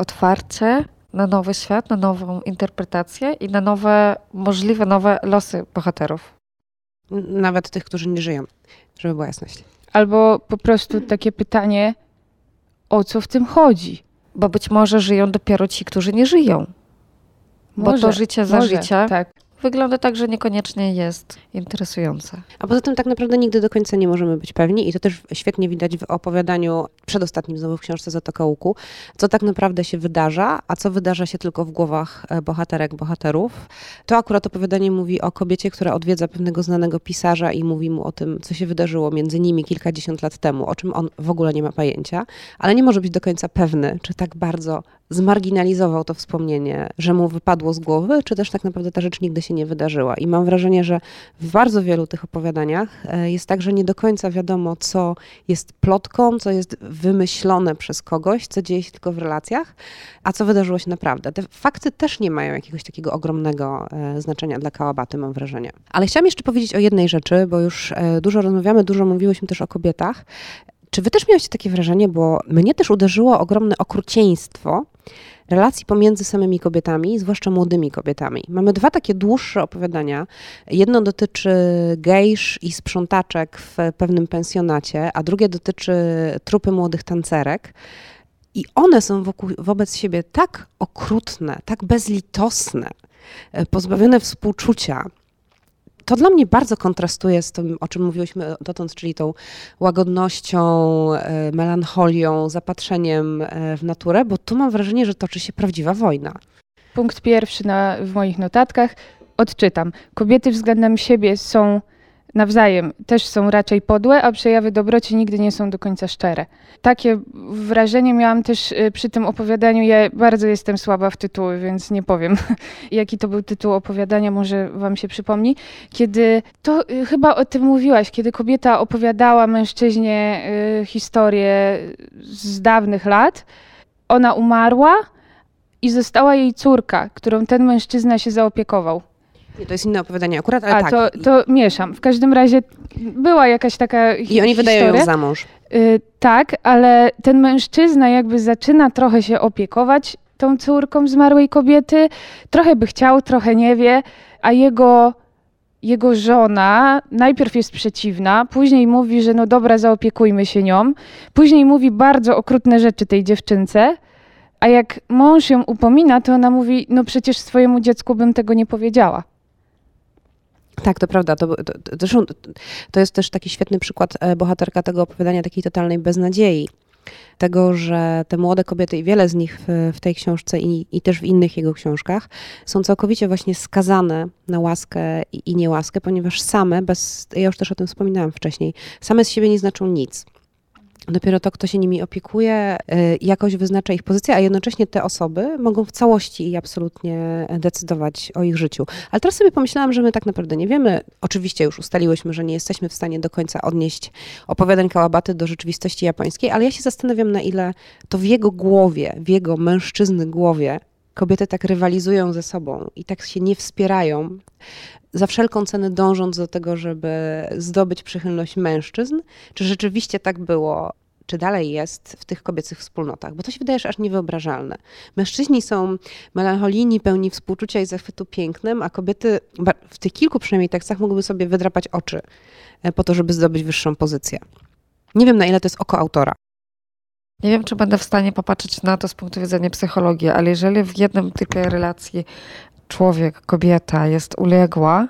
Speaker 3: Otwarcie na nowy świat, na nową interpretację i na nowe, możliwe nowe losy bohaterów.
Speaker 1: Nawet tych, którzy nie żyją, żeby była jasność.
Speaker 2: Albo po prostu takie pytanie, o co w tym chodzi?
Speaker 3: Bo być może żyją dopiero ci, którzy nie żyją. Bo to życie za
Speaker 2: może,
Speaker 3: życie
Speaker 2: Tak.
Speaker 3: Wygląda tak, że niekoniecznie jest interesujące.
Speaker 1: A poza tym tak naprawdę nigdy do końca nie możemy być pewni i to też świetnie widać w opowiadaniu przedostatnim znowu w książce Zatoka Łuku, co tak naprawdę się wydarza, a co wydarza się tylko w głowach e, bohaterek, bohaterów. To akurat opowiadanie mówi o kobiecie, która odwiedza pewnego znanego pisarza i mówi mu o tym, co się wydarzyło między nimi kilkadziesiąt lat temu, o czym on w ogóle nie ma pojęcia, ale nie może być do końca pewny, czy tak bardzo zmarginalizował to wspomnienie, że mu wypadło z głowy, czy też tak naprawdę ta rzecz nigdy się nie wydarzyła. I mam wrażenie, że w bardzo wielu tych opowiadaniach e, jest tak, że nie do końca wiadomo, co jest plotką, co jest wymyślone przez kogoś, co dzieje się tylko w relacjach, a co wydarzyło się naprawdę. Te fakty też nie mają jakiegoś takiego ogromnego e, znaczenia dla Kałabaty, mam wrażenie. Ale chciałam jeszcze powiedzieć o jednej rzeczy, bo już e, dużo rozmawiamy, dużo mówiłyśmy też o kobietach. Czy wy też miałyście takie wrażenie, bo mnie też uderzyło ogromne okrucieństwo relacji pomiędzy samymi kobietami, zwłaszcza młodymi kobietami. Mamy dwa takie dłuższe opowiadania. Jedno dotyczy gejsz i sprzątaczek w pewnym pensjonacie, a drugie dotyczy trupy młodych tancerek. I one są wokół, wobec siebie tak okrutne, tak bezlitosne, e, pozbawione współczucia. To dla mnie bardzo kontrastuje z tym, o czym mówiłyśmy dotąd, czyli tą łagodnością, e, melancholią, zapatrzeniem e, w naturę, bo tu mam wrażenie, że toczy się prawdziwa wojna.
Speaker 2: Punkt pierwszy na, w moich notatkach. Odczytam. Kobiety względem siebie są nawzajem, też są raczej podłe, a przejawy dobroci nigdy nie są do końca szczere. Takie wrażenie miałam też y, przy tym opowiadaniu. Ja bardzo jestem słaba w tytuły, więc nie powiem, jaki to był tytuł opowiadania, może wam się przypomni. Kiedy, to y, chyba o tym mówiłaś, kiedy kobieta opowiadała mężczyźnie y, historię z dawnych lat, ona umarła, i została jej córka, którą ten mężczyzna się zaopiekował.
Speaker 1: Nie, to jest inne opowiadanie akurat, ale
Speaker 2: A
Speaker 1: tak.
Speaker 2: to, to mieszam. W każdym razie była jakaś taka hi-
Speaker 1: I oni wydają ją
Speaker 2: historia.
Speaker 1: za mąż.
Speaker 2: Y, tak, ale ten mężczyzna jakby zaczyna trochę się opiekować tą córką zmarłej kobiety. Trochę by chciał, trochę nie wie, a jego, jego żona najpierw jest przeciwna, później mówi, że no dobra, zaopiekujmy się nią. Później mówi bardzo okrutne rzeczy tej dziewczynce, a jak mąż ją upomina, to ona mówi, no przecież swojemu dziecku bym tego nie powiedziała.
Speaker 1: Tak, to prawda. To, to, to, to jest też taki świetny przykład e, bohaterka tego opowiadania takiej totalnej beznadziei. Tego, że te młode kobiety i wiele z nich w, w tej książce i, i też w innych jego książkach są całkowicie właśnie skazane na łaskę i, i niełaskę, ponieważ same, bez, ja już też o tym wspominałam wcześniej, same z siebie nie znaczą nic. Dopiero to, kto się nimi opiekuje, y, jakoś wyznacza ich pozycję, a jednocześnie te osoby mogą w całości i absolutnie decydować o ich życiu. Ale teraz sobie pomyślałam, że my tak naprawdę nie wiemy. Oczywiście już ustaliłyśmy, że nie jesteśmy w stanie do końca odnieść opowiadań Kałabaty do rzeczywistości japońskiej, ale ja się zastanawiam, na ile to w jego głowie, w jego mężczyzny głowie kobiety tak rywalizują ze sobą i tak się nie wspierają, za wszelką cenę dążąc do tego, żeby zdobyć przychylność mężczyzn, czy rzeczywiście tak było, czy dalej jest w tych kobiecych wspólnotach, bo to się wydaje aż niewyobrażalne. Mężczyźni są melancholijni, pełni współczucia i zachwytu pięknem, a kobiety w tych kilku przynajmniej tekstach mogłyby sobie wydrapać oczy e, po to, żeby zdobyć wyższą pozycję. Nie wiem, na ile to jest oko autora.
Speaker 3: Nie wiem, czy będę w stanie popatrzeć na to z punktu widzenia psychologii, ale jeżeli w jednym typie relacji człowiek, kobieta jest uległa,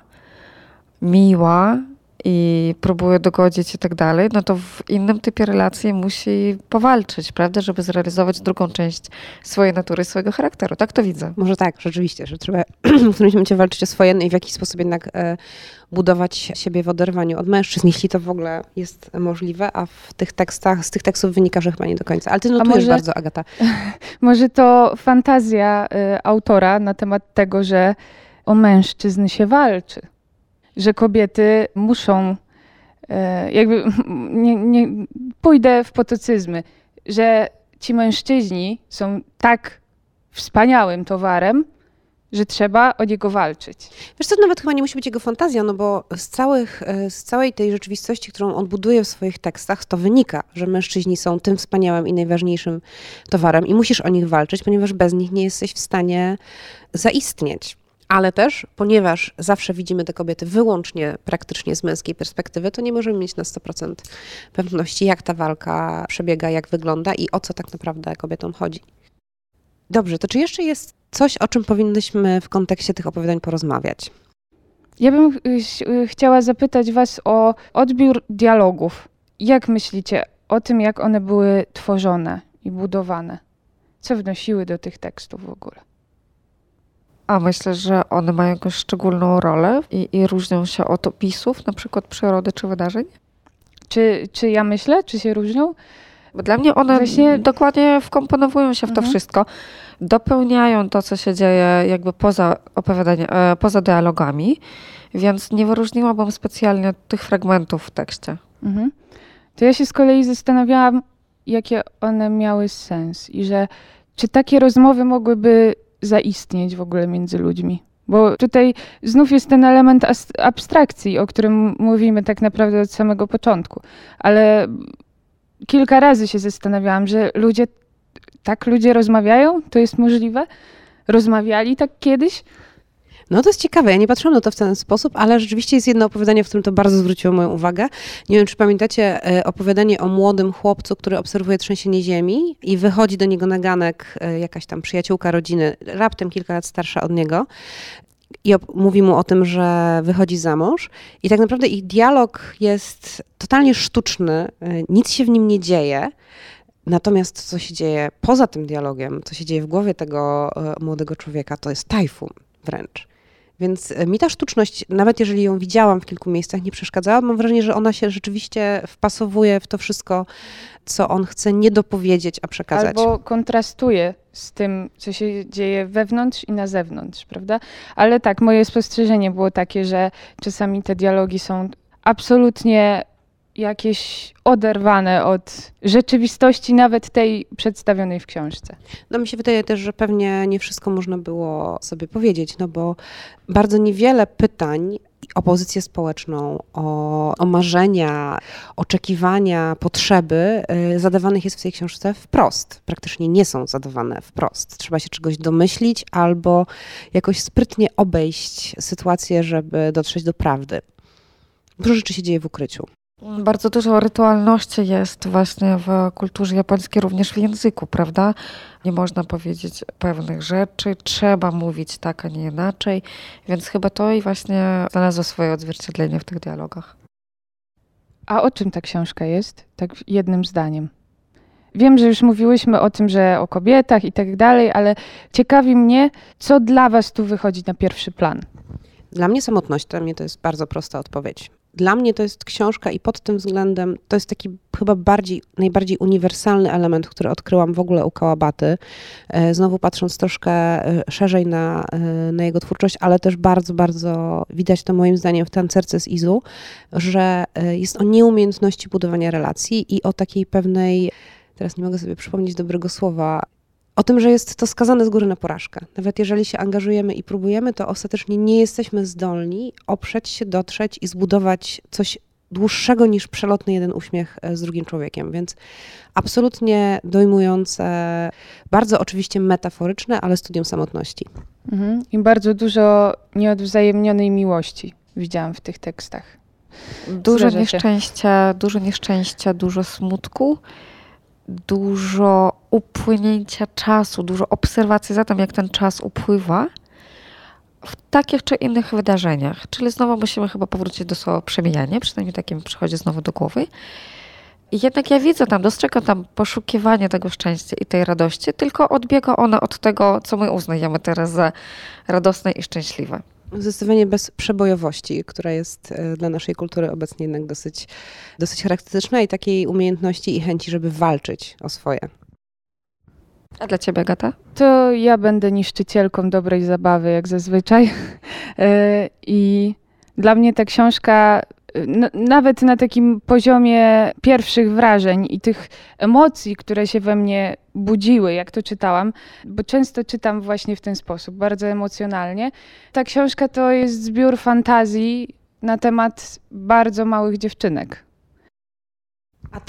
Speaker 3: miła i próbuje dogodzić i tak dalej, no to w innym typie relacji musi powalczyć, prawda, żeby zrealizować drugą część swojej natury, swojego charakteru. Tak to widzę.
Speaker 1: Może tak, rzeczywiście, że trzeba w którymś momencie walczyć o swoje no i w jakiś sposób jednak e, budować siebie w oderwaniu od mężczyzn, jeśli to w ogóle jest możliwe, a w tych tekstach, z tych tekstów wynika, że chyba nie do końca. Ale ty notujesz może, bardzo, Agata.
Speaker 2: Może to fantazja y, autora na temat tego, że o mężczyzn się walczy że kobiety muszą, e, jakby nie, nie, pójdę w potocyzmy, że ci mężczyźni są tak wspaniałym towarem, że trzeba o niego walczyć.
Speaker 1: Wiesz co, nawet chyba nie musi być jego fantazja, no bo z, całych, e, z całej tej rzeczywistości, którą on buduje w swoich tekstach, to wynika, że mężczyźni są tym wspaniałym i najważniejszym towarem i musisz o nich walczyć, ponieważ bez nich nie jesteś w stanie zaistnieć ale też, ponieważ zawsze widzimy te kobiety wyłącznie praktycznie z męskiej perspektywy, to nie możemy mieć na 100% pewności, jak ta walka przebiega, jak wygląda i o co tak naprawdę kobietom chodzi. Dobrze, to czy jeszcze jest coś, o czym powinnyśmy w kontekście tych opowiadań porozmawiać?
Speaker 2: Ja bym y, chciała zapytać Was o odbiór dialogów. Jak myślicie o tym, jak one były tworzone i budowane? Co wnosiły do tych tekstów w ogóle?
Speaker 3: A myślę, że one mają jakąś szczególną rolę i, i różnią się od opisów, na przykład przyrody czy wydarzeń?
Speaker 2: Czy, czy ja myślę, czy się różnią?
Speaker 3: Bo dla mnie one Właśnie... dokładnie wkomponowują się w to mhm. wszystko, dopełniają to, co się dzieje jakby poza opowiadaniem, e, poza dialogami, więc nie wyróżniłabym specjalnie tych fragmentów w tekście. Mhm.
Speaker 2: To ja się z kolei zastanawiałam, jakie one miały sens i że czy takie rozmowy mogłyby zaistnieć w ogóle między ludźmi. Bo tutaj znów jest ten element abstrakcji, o którym mówimy tak naprawdę od samego początku. Ale kilka razy się zastanawiałam, że ludzie, tak ludzie rozmawiają? To jest możliwe? Rozmawiali tak kiedyś?
Speaker 1: No to jest ciekawe, ja nie patrzyłam na to w ten sposób, ale rzeczywiście jest jedno opowiadanie, w którym to bardzo zwróciło moją uwagę. Nie wiem, czy pamiętacie e, opowiadanie o młodym chłopcu, który obserwuje trzęsienie ziemi i wychodzi do niego na ganek e, jakaś tam przyjaciółka rodziny, raptem kilka lat starsza od niego i mówi mu o tym, że wychodzi za mąż. I tak naprawdę ich dialog jest totalnie sztuczny, e, nic się w nim nie dzieje. Natomiast co się dzieje poza tym dialogiem, co się dzieje w głowie tego młodego człowieka, to jest tajfun wręcz. Więc e, mi ta sztuczność, nawet jeżeli ją widziałam w kilku miejscach, nie przeszkadzała. Mam wrażenie, że ona się rzeczywiście wpasowuje w to wszystko, co on chce nie dopowiedzieć, a przekazać.
Speaker 2: Albo kontrastuje z tym, co się dzieje wewnątrz i na zewnątrz, prawda? Ale tak, moje spostrzeżenie było takie, że czasami te dialogi są absolutnie jakieś oderwane od rzeczywistości, nawet tej przedstawionej w książce.
Speaker 1: No mi się wydaje też, że pewnie nie wszystko można było sobie powiedzieć, no bo bardzo niewiele pytań o pozycję społeczną, o, o marzenia, oczekiwania, potrzeby y, zadawanych jest w tej książce wprost. Praktycznie nie są zadawane wprost. Trzeba się czegoś domyślić albo jakoś sprytnie obejść sytuację, żeby dotrzeć do prawdy. Dużo rzeczy się dzieje w ukryciu.
Speaker 3: Bardzo dużo rytualności jest właśnie w kulturze japońskiej, również w języku, prawda? Nie można powiedzieć pewnych rzeczy, trzeba mówić tak, a nie inaczej, więc chyba to i właśnie znalazło swoje odzwierciedlenie w tych dialogach.
Speaker 2: A o czym ta książka jest? Tak jednym zdaniem. Wiem, że już mówiłyśmy o tym, że o kobietach i tak dalej, ale ciekawi mnie, co dla Was tu wychodzi na pierwszy plan.
Speaker 1: Dla mnie samotność, dla mnie to jest bardzo prosta odpowiedź dla mnie to jest książka i pod tym względem to jest taki chyba bardziej, najbardziej uniwersalny element, który odkryłam w ogóle u Kałabaty. E, znowu patrząc troszkę e, szerzej na, e, na jego twórczość, ale też bardzo, bardzo widać to moim zdaniem w tancerce z Izu, że jest o nieumiejętności budowania relacji i o takiej pewnej, teraz nie mogę sobie przypomnieć dobrego słowa, o tym, że jest to skazane z góry na porażkę. Nawet jeżeli się angażujemy i próbujemy, to ostatecznie nie jesteśmy zdolni oprzeć się, dotrzeć i zbudować coś dłuższego niż przelotny jeden uśmiech e, z drugim człowiekiem. Więc absolutnie dojmujące, bardzo oczywiście metaforyczne, ale studium samotności.
Speaker 2: Mhm. I bardzo dużo nieodwzajemnionej miłości widziałam w tych tekstach.
Speaker 3: Dużo nieszczęścia, dużo nieszczęścia, dużo smutku dużo upłynięcia czasu, dużo obserwacji za tym, jak ten czas upływa, w takich czy innych wydarzeniach. Czyli znowu musimy chyba powrócić do słowa przemijanie, przynajmniej takie mi przychodzi znowu do głowy. I jednak ja widzę tam, dostrzegam tam poszukiwanie tego szczęścia i tej radości, tylko odbiega ona od tego, co my uznajemy teraz za radosne i szczęśliwe.
Speaker 1: Zdecydowanie bez przebojowości, która jest e, dla naszej kultury obecnie jednak dosyć, dosyć charakterystyczna i takiej umiejętności i chęci, żeby walczyć o swoje.
Speaker 3: A dla ciebie, Gata?
Speaker 2: To ja będę niszczycielką dobrej zabawy, jak zazwyczaj. E, I dla mnie ta książka nawet na takim poziomie pierwszych wrażeń i tych emocji, które się we mnie budziły, jak to czytałam, bo często czytam właśnie w ten sposób, bardzo emocjonalnie. Ta książka to jest zbiór fantazji na temat bardzo małych dziewczynek.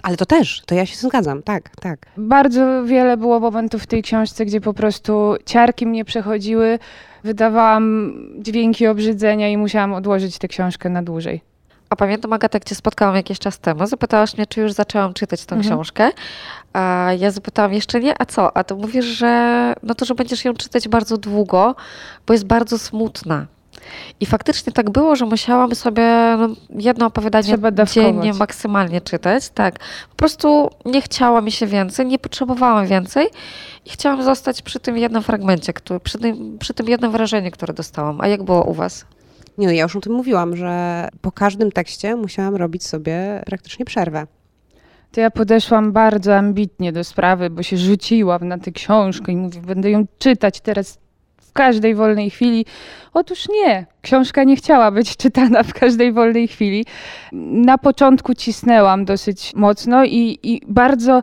Speaker 1: ale to też, to ja się zgadzam, tak, tak.
Speaker 2: Bardzo wiele było momentów w tej książce, gdzie po prostu ciarki mnie przechodziły, wydawałam dźwięki obrzydzenia i musiałam odłożyć tę książkę na dłużej.
Speaker 3: A pamiętam, Agata, jak cię spotkałam jakiś czas temu, zapytałaś mnie, czy już zaczęłam czytać tę mhm. książkę. A ja zapytałam jeszcze nie, a co? A to mówisz, że no to, że będziesz ją czytać bardzo długo, bo jest bardzo smutna. I faktycznie tak było, że musiałam sobie no, jedno opowiadanie dziennie maksymalnie czytać. Tak. Po prostu nie chciała mi się więcej, nie potrzebowałam więcej i chciałam zostać przy tym jednym fragmencie, który, przy, tym, przy tym jednym wrażeniu, które dostałam. A jak było u was?
Speaker 1: Nie, no ja już o tym mówiłam, że po każdym tekście musiałam robić sobie praktycznie przerwę.
Speaker 2: To ja podeszłam bardzo ambitnie do sprawy, bo się rzuciłam na tę książkę i mówię, będę ją czytać teraz w każdej wolnej chwili. Otóż nie, książka nie chciała być czytana w każdej wolnej chwili. Na początku cisnęłam dosyć mocno i, i bardzo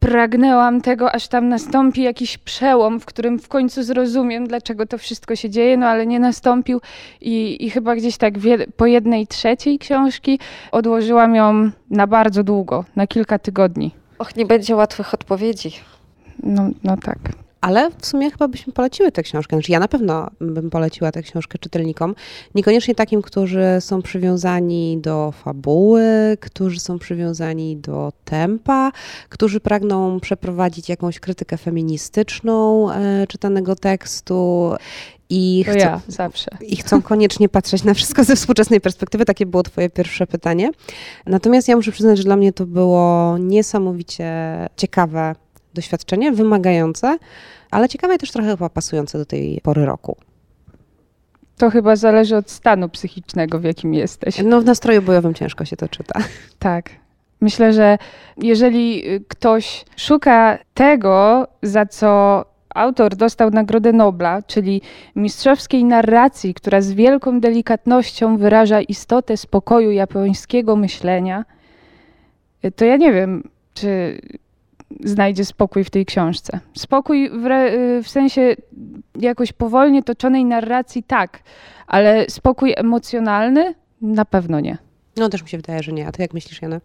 Speaker 2: pragnęłam tego, aż tam nastąpi jakiś przełom, w którym w końcu zrozumiem, dlaczego to wszystko się dzieje, no ale nie nastąpił i, i chyba gdzieś tak po jednej trzeciej książki odłożyłam ją na bardzo długo, na kilka tygodni.
Speaker 3: Och, nie będzie łatwych odpowiedzi.
Speaker 2: No, no tak.
Speaker 1: Ale w sumie chyba byśmy poleciły tę książkę. Znaczy ja na pewno bym poleciła tę książkę czytelnikom. Niekoniecznie takim, którzy są przywiązani do fabuły, którzy są przywiązani do tempa, którzy pragną przeprowadzić jakąś krytykę feministyczną e, czytanego tekstu
Speaker 2: i chcą, ja, zawsze.
Speaker 1: I chcą koniecznie patrzeć na wszystko ze współczesnej perspektywy. Takie było Twoje pierwsze pytanie. Natomiast ja muszę przyznać, że dla mnie to było niesamowicie ciekawe doświadczenie, wymagające, ale ciekawe i też trochę chyba pasujące do tej pory roku.
Speaker 2: To chyba zależy od stanu psychicznego, w jakim jesteś.
Speaker 1: No w nastroju bojowym ciężko się to czyta.
Speaker 2: Tak. Myślę, że jeżeli ktoś szuka tego, za co autor dostał Nagrodę Nobla, czyli mistrzowskiej narracji, która z wielką delikatnością wyraża istotę spokoju japońskiego myślenia, to ja nie wiem, czy znajdzie spokój w tej książce. Spokój w, w, sensie jakoś powolnie toczonej narracji tak, ale spokój emocjonalny na pewno nie.
Speaker 1: No też mi się wydaje, że nie. A ty jak myślisz, Jana?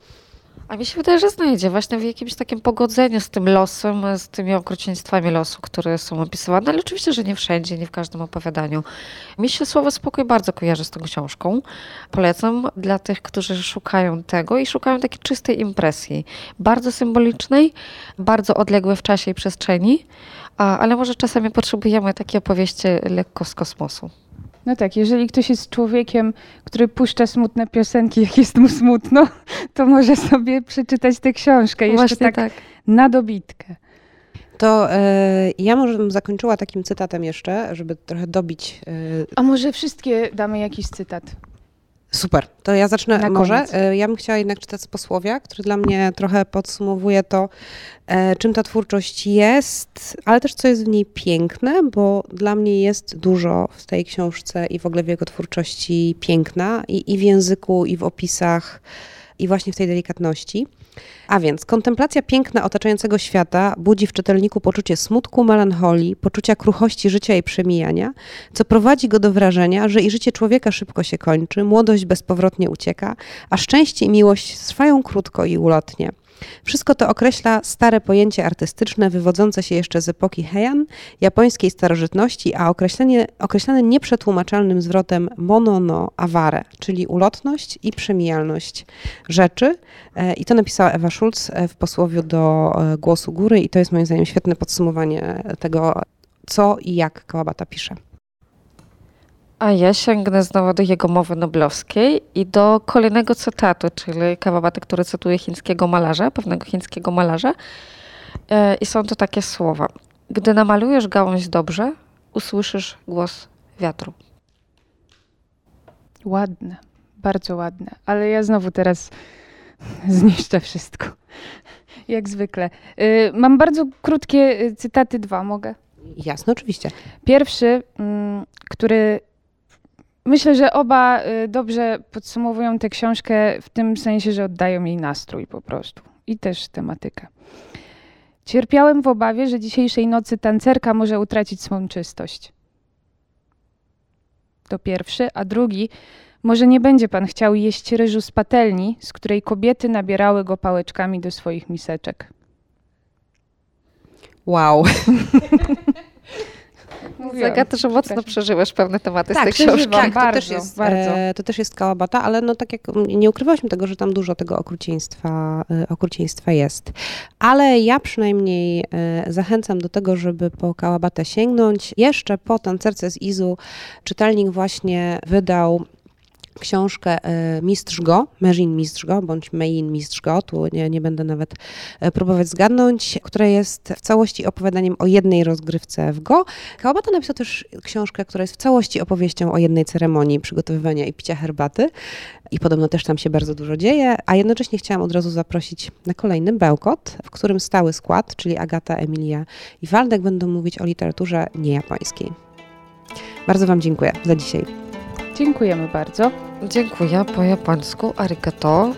Speaker 3: A mi się wydaje, że znajdzie właśnie w jakimś takim pogodzeniu z tym losem, z tymi okrucieństwami losu, które są opisywane, ale oczywiście, że nie wszędzie, nie w każdym opowiadaniu. Mi się słowo spokój bardzo kojarzy z tą książką. Polecam dla tych, którzy szukają tego i szukają takiej czystej impresji, bardzo symbolicznej, bardzo odległej w czasie i przestrzeni, ale może czasami potrzebujemy takiej opowieści lekko z kosmosu.
Speaker 2: No tak, jeżeli ktoś jest człowiekiem, który puszcza smutne piosenki, jak jest mu smutno, to może sobie przeczytać tę książkę jeszcze Właśnie tak, tak na dobitkę.
Speaker 1: To e, ja może bym zakończyła takim cytatem jeszcze, żeby trochę dobić. E,
Speaker 2: A może wszystkie damy jakiś cytat?
Speaker 1: Super, to ja zacznę Na może. Koniec. E, ja bym chciała jednak czytać z posłowia, który dla mnie trochę podsumowuje to, e, czym ta twórczość jest, ale też co jest w niej piękne, bo dla mnie jest dużo w tej książce i w ogóle w jego twórczości piękna i, i w języku, i w opisach, i właśnie w tej delikatności. A więc kontemplacja piękna otaczającego świata budzi w czytelniku poczucie smutku, melancholii, poczucia kruchości życia i przemijania, co prowadzi go do wrażenia, że i życie człowieka szybko się kończy, młodość bezpowrotnie ucieka, a szczęście i miłość trwają krótko i ulotnie. Wszystko to określa stare pojęcie artystyczne wywodzące się jeszcze z epoki Heian, japońskiej starożytności, a określenie, określane nieprzetłumaczalnym zwrotem monono aware, czyli ulotność i przemijalność rzeczy. E, I to napisała Ewa Schulz e, w posłowiu do e, Głosu Góry i to jest moim zdaniem świetne podsumowanie tego, co i jak Kałabata pisze.
Speaker 3: A ja sięgnę znowu do jego mowy noblowskiej i do kolejnego cytatu, czyli Kawabata, który cytuje chińskiego malarza, pewnego chińskiego malarza. E, I są to takie słowa. Gdy namalujesz gałąź dobrze, usłyszysz głos wiatru.
Speaker 2: Ładne, bardzo ładne. Ale ja znowu teraz zniszczę wszystko. Jak zwykle. Y, mam bardzo krótkie y, cytaty, dwa mogę.
Speaker 1: Jasne, oczywiście.
Speaker 2: Pierwszy, mm, który myślę, że oba y, dobrze podsumowują tę książkę w tym sensie, że oddają jej nastrój po prostu i też tematykę. Cierpiałem w obawie, że dzisiejszej nocy tancerka może utracić swą czystość. To pierwszy, a drugi, może nie będzie pan chciał jeść ryżu z patelni, z której kobiety nabierały go pałeczkami do swoich miseczek.
Speaker 1: Wow.
Speaker 3: Zagaty, że mocno przeżyłeś pewne tematy z
Speaker 1: Tak,
Speaker 3: tej książki.
Speaker 2: przeżywam.
Speaker 1: Tak, to,
Speaker 2: Bardzo,
Speaker 1: też jest,
Speaker 2: bardzo.
Speaker 1: e, to też jest kałabata, ale no tak jak nie ukrywałyśmy tego, że tam dużo tego okrucieństwa, e, okrucieństwa jest. Ale ja przynajmniej e, zachęcam do tego, żeby po kałabatę sięgnąć. Jeszcze po tancerce z Izu czytelnik właśnie wydał książkę e, Mistrz Go, Merzin Mistrz Go, bądź Mein Mistrz Go, tu nie, nie będę nawet e, próbować zgadnąć, która jest w całości opowiadaniem o jednej rozgrywce w Go. Kałabata napisał też książkę, która jest w całości opowieścią o jednej ceremonii przygotowywania i picia herbaty i podobno też tam się bardzo dużo dzieje, a jednocześnie chciałam od razu zaprosić na kolejny bełkot, w którym stały skład, czyli Agata, Emilia i Waldek będą mówić o literaturze niejapońskiej. Bardzo Wam dziękuję za dzisiaj.
Speaker 2: Dziękujemy bardzo.
Speaker 3: Dziękuję po japońsku, arigato.